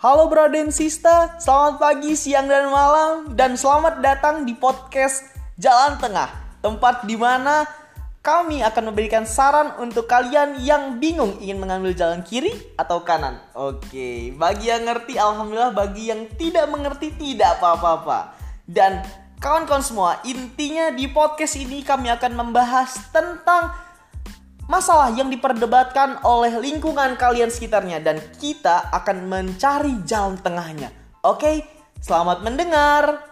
Halo Braden Sista, selamat pagi, siang, dan malam Dan selamat datang di podcast Jalan Tengah Tempat di mana kami akan memberikan saran untuk kalian yang bingung ingin mengambil jalan kiri atau kanan. Oke, bagi yang ngerti Alhamdulillah, bagi yang tidak mengerti tidak apa-apa. Dan kawan-kawan semua, intinya di podcast ini kami akan membahas tentang masalah yang diperdebatkan oleh lingkungan kalian sekitarnya dan kita akan mencari jalan tengahnya. Oke, selamat mendengar.